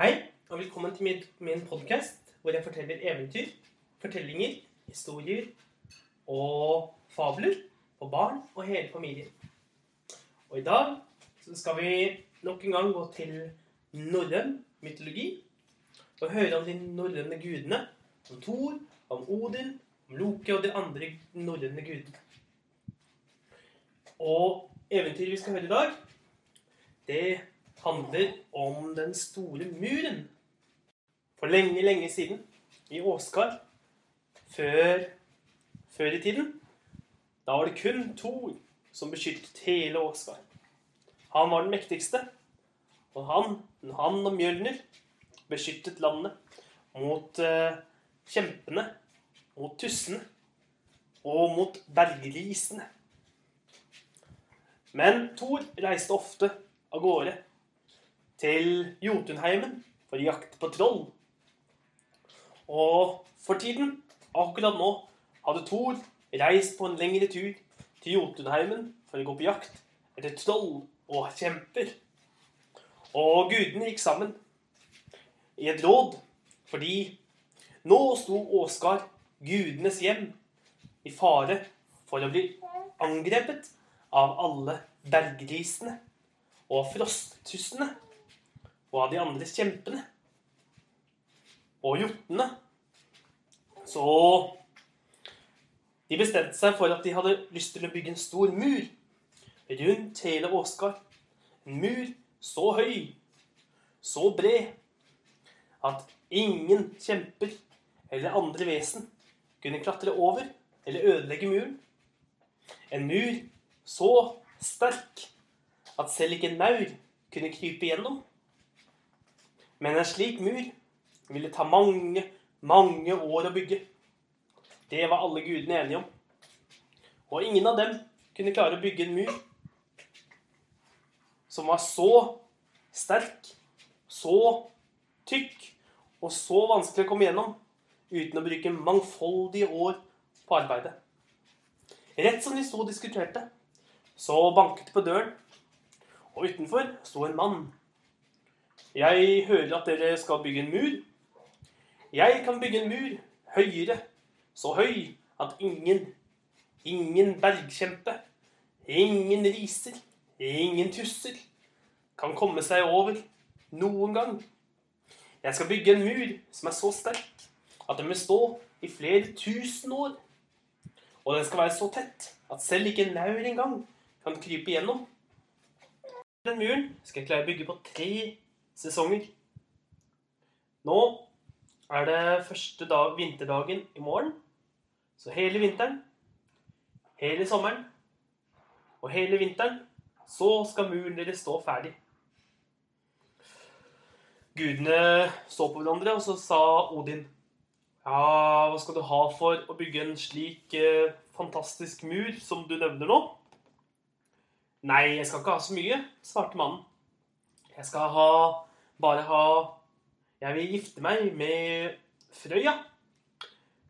Hei, og velkommen til min, min podkast, hvor jeg forteller eventyr, fortellinger, historier og fabler for barn og hele familien. Og i dag så skal vi nok en gang gå til norrøn mytologi og høre om de norrøne gudene. Om Thor, om Odin, om Loke og de andre norrøne gudene. Og eventyret vi skal høre i dag, det handler om den store muren. For lenge, lenge siden, i Åsgard, før, før i tiden, da var det kun Thor som beskyttet hele Åsgard. Han var den mektigste, og han, han og Mjølner beskyttet landet mot eh, kjempene, mot tussene og mot bergrisene. Men Thor reiste ofte av gårde til Jotunheimen for å jakte på troll. Og for tiden, akkurat nå, hadde Thor reist på en lengre tur til Jotunheimen for å gå på jakt etter troll og kjemper. Og gudene gikk sammen i et råd, fordi nå sto Åsgard, gudenes hjem, i fare for å bli angrepet av alle berggrisene og frosttussene og av de andre kjempene og jotnene. Så de bestemte seg for at de hadde lyst til å bygge en stor mur rundt hele Åsgard. En mur så høy, så bred, at ingen kjemper eller andre vesen kunne klatre over eller ødelegge muren. En mur så sterk at selv ikke en maur kunne krype igjennom. Men en slik mur ville ta mange, mange år å bygge. Det var alle gudene enige om. Og ingen av dem kunne klare å bygge en mur som var så sterk, så tykk og så vanskelig å komme gjennom uten å bruke mangfoldige år på arbeidet. Rett som de sto og diskuterte, så banket det på døren, og utenfor sto en mann. Jeg hører at dere skal bygge en mur. Jeg kan bygge en mur høyere, så høy at ingen, ingen bergkjempe, ingen riser, ingen tusser kan komme seg over noen gang. Jeg skal bygge en mur som er så sterk at den vil stå i flere tusen år. Og den skal være så tett at selv ikke en maur engang kan krype igjennom. Den muren skal jeg klare å bygge på tre sesonger. Nå er det første dag, vinterdagen i morgen. Så hele vinteren, hele sommeren og hele vinteren, så skal muren deres stå ferdig. Gudene så på hverandre, og så sa Odin Ja, hva skal du ha for å bygge en slik eh, fantastisk mur som du nevner nå? Nei, jeg skal ikke ha så mye, svarte mannen. Jeg skal ha bare ha Jeg vil gifte meg med Frøya.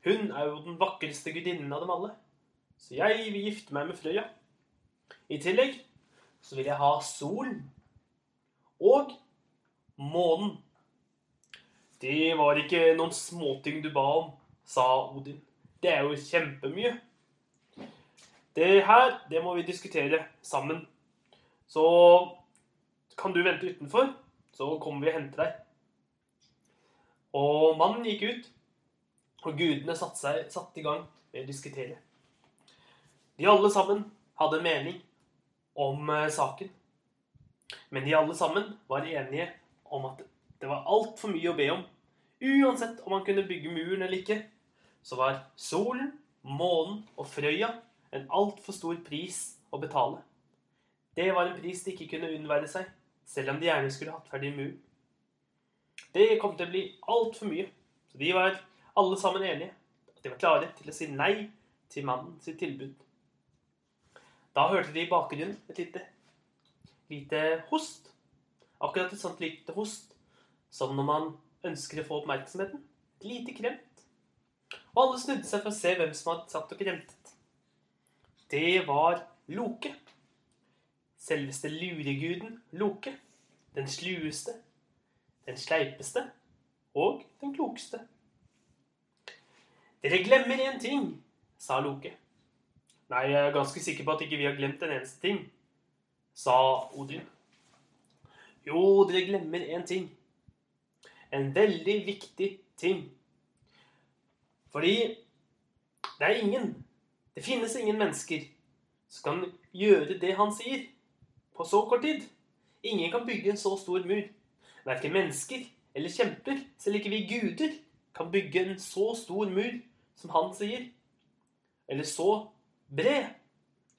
Hun er jo den vakreste gudinnen av dem alle. Så jeg vil gifte meg med Frøya. I tillegg så vil jeg ha solen. Og månen. Det var ikke noen småting du ba om, sa Odin. Det er jo kjempemye. Det her, det må vi diskutere sammen. Så kan du vente utenfor, så kommer vi og henter deg. Og mannen gikk ut, og gudene satte, seg, i gang med å diskutere. De alle sammen hadde en mening om eh, saken. Men de alle sammen var enige om at det var altfor mye å be om. Uansett om man kunne bygge muren eller ikke, så var solen, månen og Frøya en altfor stor pris å betale. Det var en pris de ikke kunne unnvære seg, selv om de gjerne skulle hatt ferdig MU. Det kom til å bli altfor mye, så de var alle sammen enige. At de var klare til å si nei til mannen sitt tilbud. Da hørte de i bakgrunnen et lite, lite host. Akkurat et sånt lite host som når man ønsker å få oppmerksomheten. Et lite kremt. Og alle snudde seg for å se hvem som hadde satt og kremtet. Det var Loke. Selveste lureguden Loke. Den slueste. den sleipeste og den klokeste. Dere glemmer én ting, sa Loke. Nei, jeg er ganske sikker på at ikke vi har glemt en eneste ting, sa Odin. Jo, dere glemmer én ting. En veldig viktig ting. Fordi det er ingen, det finnes ingen mennesker som kan gjøre det han sier, på så kort tid. Ingen kan bygge en så stor mur. Verken mennesker eller kjemper, selv ikke vi guder, kan bygge en så stor mur som han sier. Eller så bred.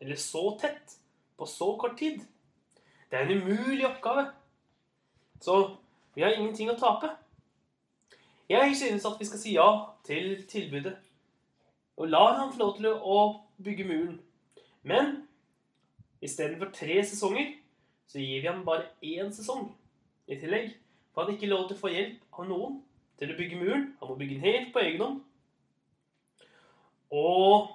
Eller så tett. På så kort tid. Det er en umulig oppgave. Så vi har ingenting å tape. Jeg synes at vi skal si ja til tilbudet. Og lar han få lov til å bygge muren. Men istedenfor tre sesonger, så gir vi ham bare én sesong i tillegg. For han ikke lov til å få hjelp av noen til å bygge muren. Han må bygge den helt på egen hånd. Og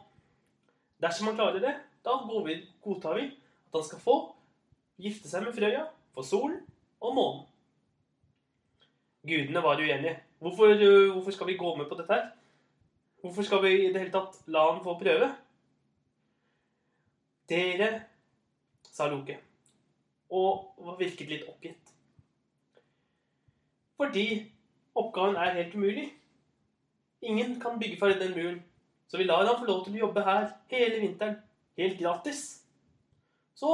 dersom han klarer det, da vi, godtar vi at han skal få gifte seg med Frøya for solen og månen. Gudene var uenige. Hvorfor, hvorfor skal vi gå med på dette her? Hvorfor skal vi i det hele tatt la han få prøve? Dere, sa Loke, og virket litt oppgitt. Fordi oppgaven er helt umulig. Ingen kan bygge ferdig den muren, så vi lar han få lov til å jobbe her hele vinteren, helt gratis. Så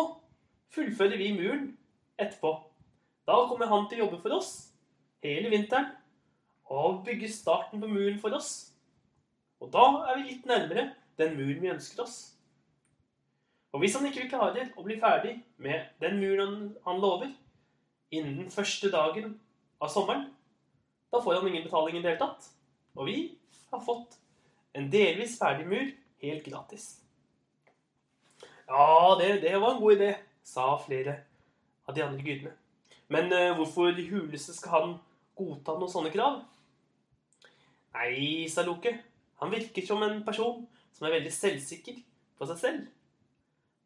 fullfører vi muren etterpå. Da kommer han til å jobbe for oss hele vinteren og bygge starten på muren for oss. Og da er vi litt nærmere den muren vi ønsker oss. Og hvis han ikke klarer å bli ferdig med den muren han lover, innen den første dagen av sommeren, da får han ingen betaling i det hele tatt. Og vi har fått en delvis ferdig mur helt gratis. Ja, det, det var en god idé, sa flere av de andre gudene. Men uh, hvorfor i huleste skal han godta noen sånne krav? Nei, sa Loke. Han virker som en person som er veldig selvsikker på seg selv.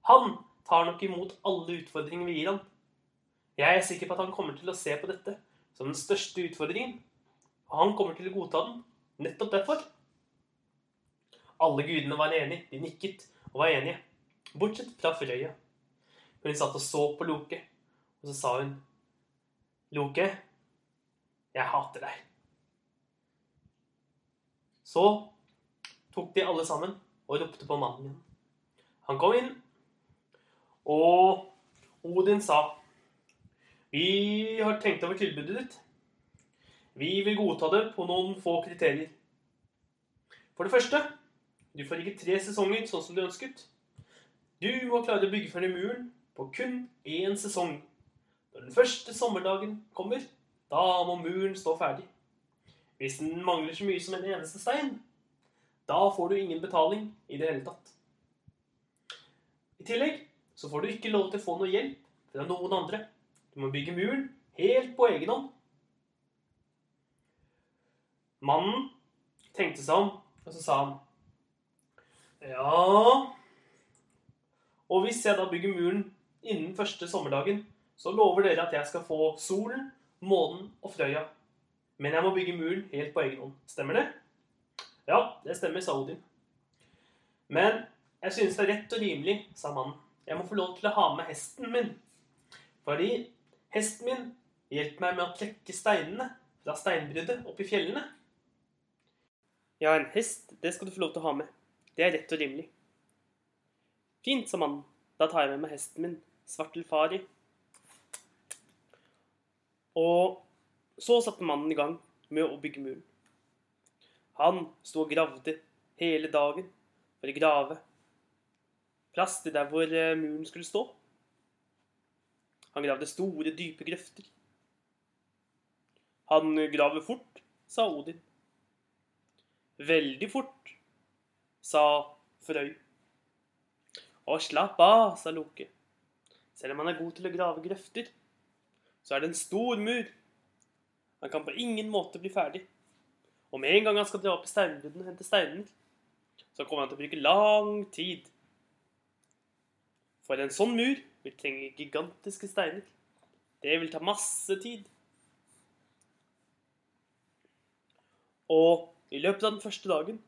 Han tar nok imot alle utfordringer vi gir ham. Jeg er sikker på at han kommer til å se på dette som den største utfordringen. Og han kommer til å godta den nettopp derfor. Alle gudene var enige. De nikket og var enige. Bortsett fra Frøya. Hun satt og så på Loke, og så sa hun Loke, jeg hater deg. Så tok de alle sammen og ropte på mannen min. Han kom inn, og Odin sa Vi har tenkt over tilbudet ditt. Vi vil godta det på noen få kriterier. For det første, du får ikke tre sesonger sånn som du ønsket. Du må klare å bygge ferdig muren på kun én sesong. Når den første sommerdagen kommer, da må muren stå ferdig. Hvis den mangler så mye som en eneste stein, da får du ingen betaling i det hele tatt. I tillegg så får du ikke lov til å få noe hjelp fra noen andre. Du må bygge muren helt på egen hånd. Mannen tenkte seg om, og så sa han Ja Og hvis jeg da bygger muren innen første sommerdagen, så lover dere at jeg skal få solen, månen og Frøya. Men jeg må bygge muren helt på egen hånd. Stemmer det? Ja, det stemmer, sa Odin. Men jeg synes det er rett og rimelig, sa mannen. Jeg må få lov til å ha med hesten min. Fordi hesten min hjelper meg med å trekke steinene fra steinbruddet opp i fjellene. Ja, en hest, det skal du få lov til å ha med. Det er rett og rimelig. Fint, sa mannen. Da tar jeg med meg hesten min, Svartelfari. Og så satte mannen i gang med å bygge muren. Han sto og gravde hele dagen for å grave plass til der hvor eh, muren skulle stå. Han gravde store, dype grøfter. Han graver fort, sa Odin. Veldig fort, sa Frøy. Og slapp av, sa Loke. Selv om han er god til å grave grøfter, så er det en stor mur. Han kan på ingen måte bli ferdig. Og med en gang han skal dra opp i steinbruddene og hente steiner, så kommer han til å bruke lang tid. For en sånn mur vil trenge gigantiske steiner. Det vil ta masse tid. Og i løpet av den første dagen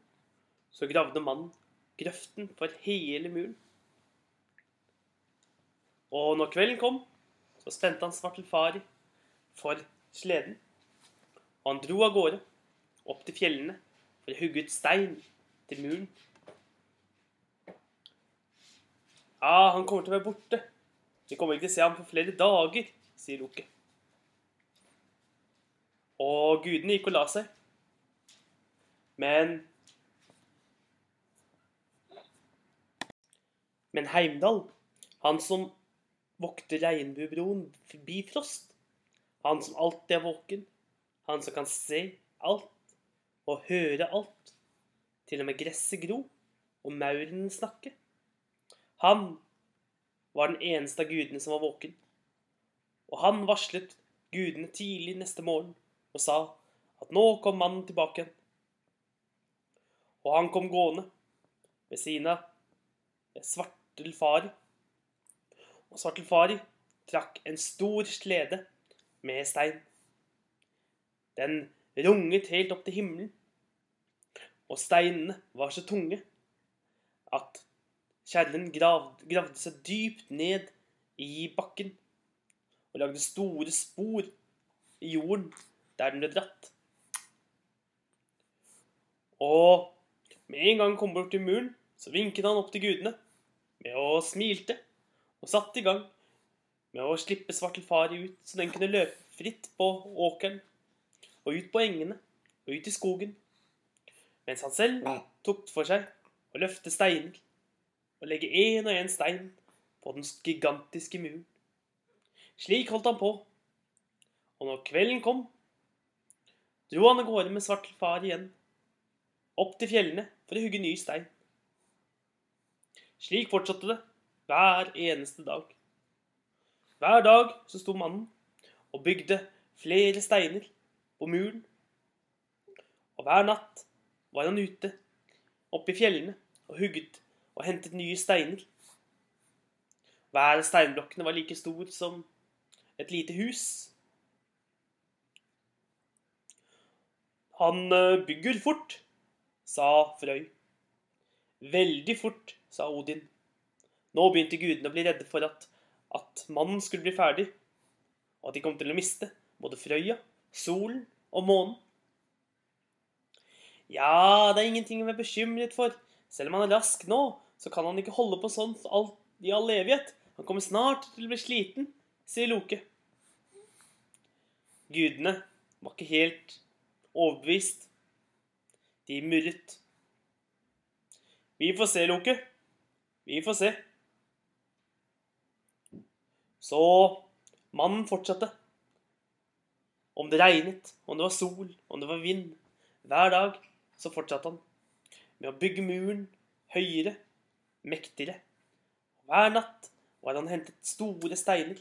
så gravde mannen grøften for hele muren. Og når kvelden kom, så spente han Svartelfari for sleden. Og han dro av gårde opp til fjellene for å hugge ut stein til muren. Ja, han kommer til å være borte. Vi kommer ikke til å se ham på flere dager, sier Loke. Og gudene gikk og la seg. Men Men Heimdal, han som vokter regnbuebroen forbi Frost, han som alltid er våken, han som kan se alt og høre alt, til og med gresset gro og maurene snakke. Han var den eneste av gudene som var våken. Og han varslet gudene tidlig neste morgen og sa at nå kom mannen tilbake. Og han kom gående ved siden av Svartelfari. Og Svartelfari trakk en stor slede med stein. Den runget helt opp til himmelen, og steinene var så tunge at kjerren gravde, gravde seg dypt ned i bakken og lagde store spor i jorden der den ble dratt. Og med en gang han kom bort til muren, så vinket han opp til gudene med å smilte og satte i gang med å slippe Svartelfari ut, så den kunne løpe fritt på åkeren og ut på engene og ut i skogen, mens han selv tok for seg å løfte steiner og legge én og én stein på den gigantiske muren. Slik holdt han på, og når kvelden kom, dro han av gårde med svart far igjen, opp til fjellene for å hugge ny stein. Slik fortsatte det hver eneste dag. Hver dag så sto mannen og bygde flere steiner på muren. Og hver natt var han ute oppe i fjellene og hugget og hentet nye steiner. Hver av steinblokkene var like stor som et lite hus. Han eh, bygger fort, sa Frøy. Veldig fort, sa Odin. Nå begynte gudene å bli redde for at, at mannen skulle bli ferdig, og at de kom til å miste både Frøya, solen og månen. Ja, det er ingenting å være bekymret for. Selv om han er rask nå, så kan han ikke holde på sånn i all evighet. Han kommer snart til å bli sliten, sier Loke. Gudene var ikke helt overbevist. De murret. Vi får se, Loke. Vi får se. Så mannen fortsatte. Om det regnet, om det var sol, om det var vind. Hver dag så fortsatte han med å bygge muren høyere mektigere. Hver natt var han hentet store steiner,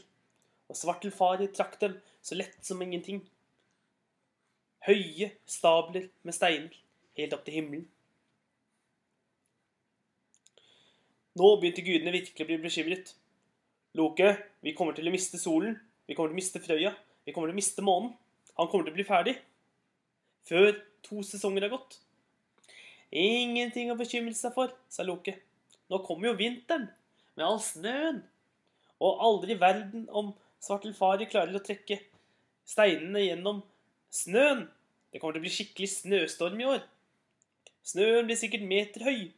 og svartelfarer trakk dem så lett som ingenting. Høye stabler med steiner helt opp til himmelen. Nå begynte gudene virkelig å bli bekymret. Loke, vi kommer til å miste solen, vi kommer til å miste Frøya, vi kommer til å miste månen. Han kommer til å bli ferdig før to sesonger er gått. Ingenting å bekymre seg for, sa Loke. Nå kommer jo vinteren med all snøen. Og aldri i verden om Svartelfari klarer å trekke steinene gjennom snøen. Det kommer til å bli skikkelig snøstorm i år. Snøen blir sikkert meter høy.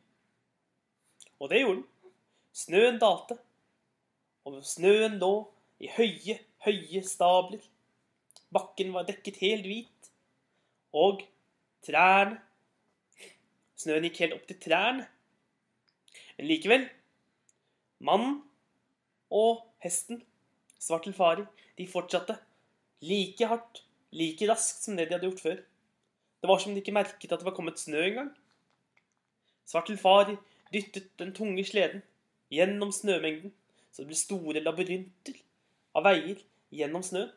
Og det gjorde den. Snøen dalte. Og snøen lå i høye, høye stabler. Bakken var dekket helt hvit. Og trærne Snøen gikk helt opp til trærne. Men likevel Mannen og hesten, Svartelfari, de fortsatte like hardt, like raskt som det de hadde gjort før. Det var som de ikke merket at det var kommet snø engang. Svartelfari dyttet den tunge sleden gjennom snømengden, så det ble store labyrinter av veier gjennom snøen.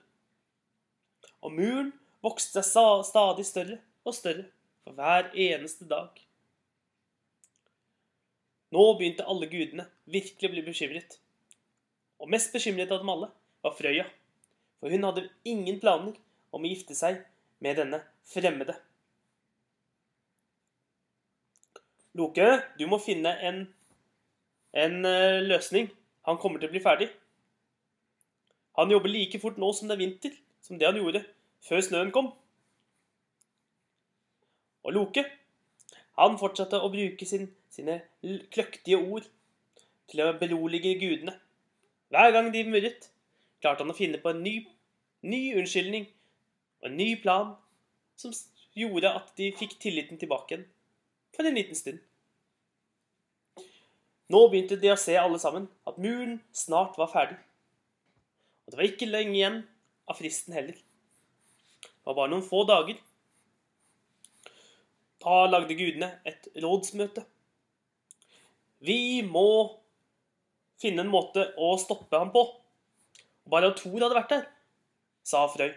Og muren vokste seg stadig større og større for hver eneste dag. Nå begynte alle gudene virkelig å bli bekymret. Og mest bekymret av dem alle var Frøya, for hun hadde ingen planer om å gifte seg med denne fremmede. Loke, du må finne en, en eh, løsning. Han kommer til å bli ferdig. Han jobber like fort nå som det er vinter, som det han gjorde før snøen kom. Og Loke, han fortsatte å bruke sin, sine kløktige ord til å berolige gudene. Hver gang de murret, klarte han å finne på en ny, ny unnskyldning og en ny plan som gjorde at de fikk tilliten tilbake igjen for en liten stund. Nå begynte de å se alle sammen at muren snart var ferdig. Og det var ikke lenge igjen av fristen heller. Det var bare noen få dager. Da lagde gudene et rådsmøte. Vi må finne en måte å stoppe ham på. Bare Thor hadde vært der, sa Frøy.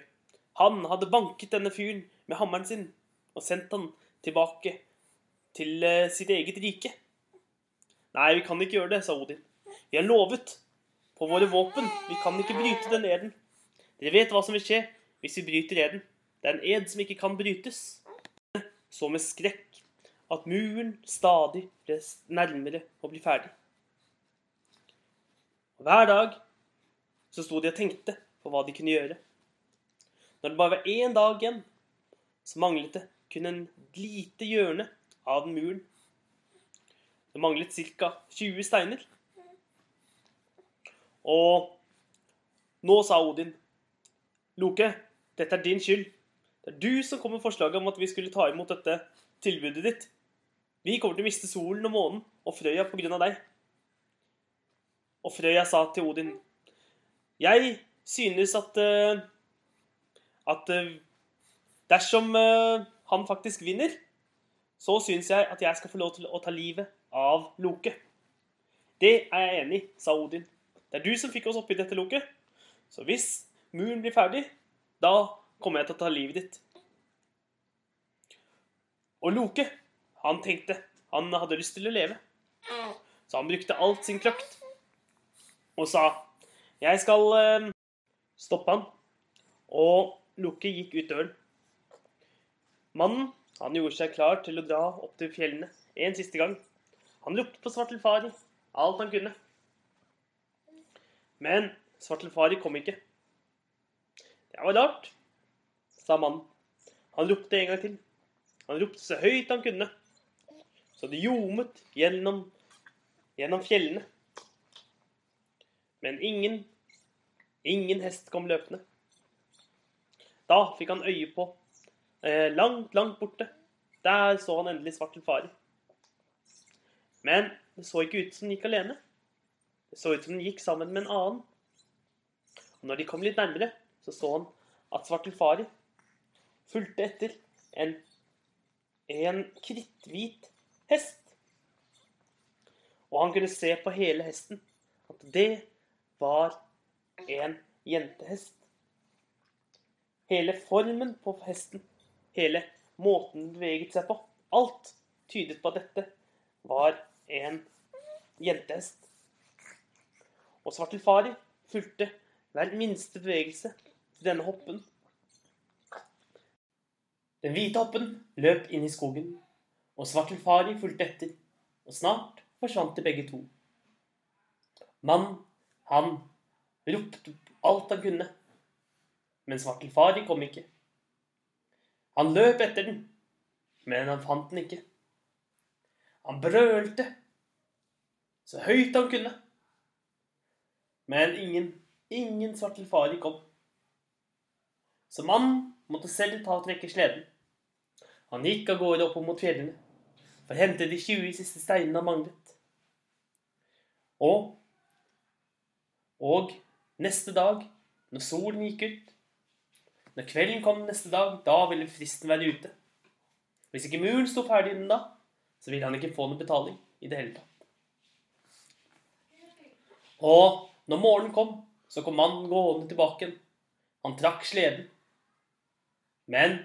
Han hadde banket denne fyren med hammeren sin og sendt han tilbake til eh, sitt eget rike. Nei, vi kan ikke gjøre det, sa Odin. Vi har lovet på våre våpen. Vi kan ikke bryte den eden. Dere vet hva som vil skje hvis vi bryter eden. Det er en ed som ikke kan brytes. Så med skrekk at muren stadig ble nærmere å bli ferdig. Og hver dag så sto de og tenkte på hva de kunne gjøre. Når det bare var én dag igjen, så manglet det kun en lite hjørne av den muren. Det manglet ca. 20 steiner. Og nå sa Odin Loke, dette er din skyld. Det er du som kom med forslaget om at vi skulle ta imot dette tilbudet ditt. Vi kommer til å miste solen og månen og Frøya på grunn av deg. Og Frøya sa til Odin Jeg synes at eh, at eh, dersom eh, han faktisk vinner, så syns jeg at jeg skal få lov til å ta livet av Loke. Det er jeg enig i, sa Odin. Det er du som fikk oss oppi dette, Loke. Så hvis muren blir ferdig, da kommer jeg til å ta livet ditt. Og Loke, han tenkte han hadde lyst til å leve. Så han brukte alt sin kløkt og sa jeg skal eh, stoppe han. Og Loke gikk ut døren. Mannen han gjorde seg klar til å dra opp til fjellene en siste gang. Han ropte på Svartelfari alt han kunne. Men Svartelfari kom ikke. Det var rart, sa mannen. Han ropte en gang til. Han ropte så høyt han kunne, så det ljomet gjennom, gjennom fjellene. Men ingen, ingen hest kom løpende. Da fikk han øye på, eh, langt, langt borte. Der så han endelig Svartelfari. Men det så ikke ut som den gikk alene. Det så ut som den gikk sammen med en annen. Og når de kom litt nærmere, så så han at Svartelfari fulgte etter en, en kritthvit hest. Og han kunne se på hele hesten at det var en jentehest. Hele formen på hesten, hele måten den beveget seg på, alt tydet på at dette var en jentehest. Og Svartelfari fulgte hver minste bevegelse til denne hoppen. Den hvite hoppen løp inn i skogen, og Svartelfari fulgte etter, og snart forsvant de begge to. Mannen, han ropte alt han kunne, men Svartelfari kom ikke. Han løp etter den, men han fant den ikke. Han brølte så høyt han kunne. Men ingen, ingen Svartelfari kom. Så mannen måtte selv ta og trekke sleden. Han gikk av gårde opp mot fjellene for å hente de 20 siste steinene han manglet. Og Og neste dag, når solen gikk ut, når kvelden kom neste dag, da ville fristen være ute. Hvis ikke muren sto ferdig innen da, så ville han ikke få noe betaling i det hele tatt. Og når morgenen kom, så kom mannen gående tilbake igjen. Han trakk sleden. Men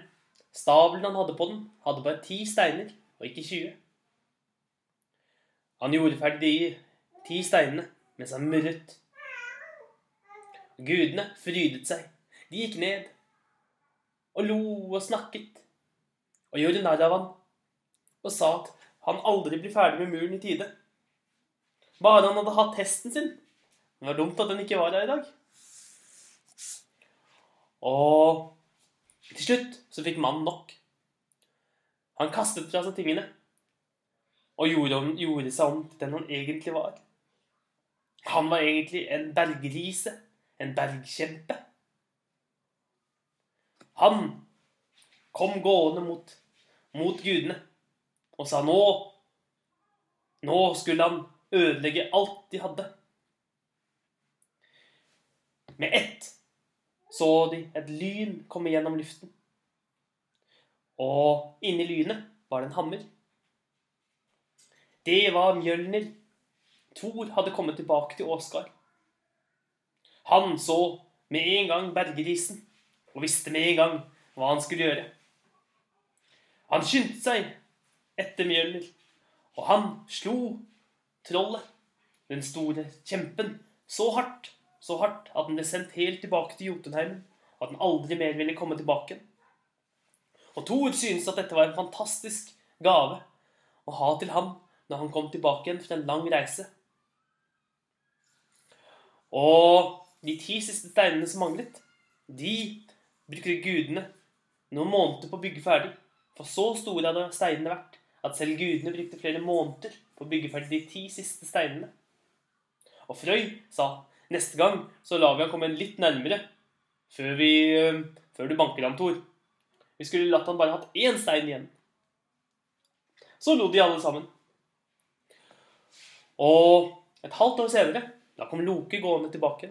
stabelen han hadde på den, hadde bare ti steiner, og ikke 20. Han gjorde ferdig de ti steinene mens han murret. Gudene frydet seg. De gikk ned og lo og snakket og gjorde narr av ham og sa at han aldri blir ferdig med muren i tide. Bare han hadde hatt hesten sin. Det var dumt at den ikke var der i dag. Og til slutt så fikk mannen nok. Han kastet fra seg tingene og gjorde, om, gjorde seg om til den han egentlig var. Han var egentlig en bergrise, en bergkjempe. Han kom gående mot, mot gudene og sa nå Nå skulle han ødelegge alt de hadde. Med ett så de et lyn komme gjennom luften. Og inni lynet var det en hammer. Det var Mjølner. Thor hadde kommet tilbake til Åsgard. Han så med en gang bergerisen og visste med en gang hva han skulle gjøre. Han skyndte seg etter Mjølner, og han slo trollet, den store kjempen, så hardt, så hardt at den ble sendt helt tilbake til Jotunheimen, at den aldri mer ville komme tilbake. Og Thor synes at dette var en fantastisk gave å ha til ham når han kom tilbake igjen fra en lang reise. Og de ti siste steinene som manglet, de brukte gudene noen måneder på å bygge ferdig. For så store hadde steinene vært at selv gudene brukte flere måneder på å bygge ferdig de ti siste steinene. Og Frøy sa neste gang så lar vi han komme litt nærmere før, vi, før du banker ham, Thor. Vi skulle latt han bare hatt én stein igjen. Så lo de alle sammen. Og et halvt år senere da kom Loke gående tilbake.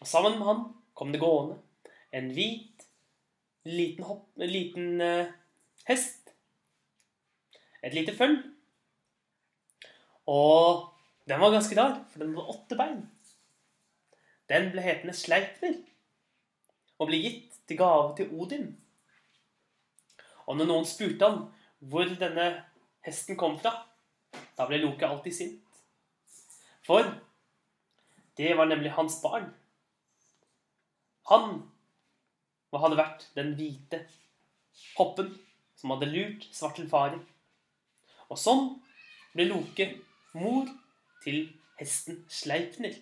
Og sammen med han kom det gående en hvit, liten, hopp, liten uh, hest et lite føll. Og den var ganske rar, for den hadde åtte bein. Den ble hetende Sleipner og ble gitt til gave til Odin. Og når noen spurte han hvor denne hesten kom fra, da ble Loke alltid sint. For det var nemlig hans barn. Han hadde vært den hvite hoppen som hadde lurt svartelfaren. og sånn ble Loke mor til hesten Sleipner.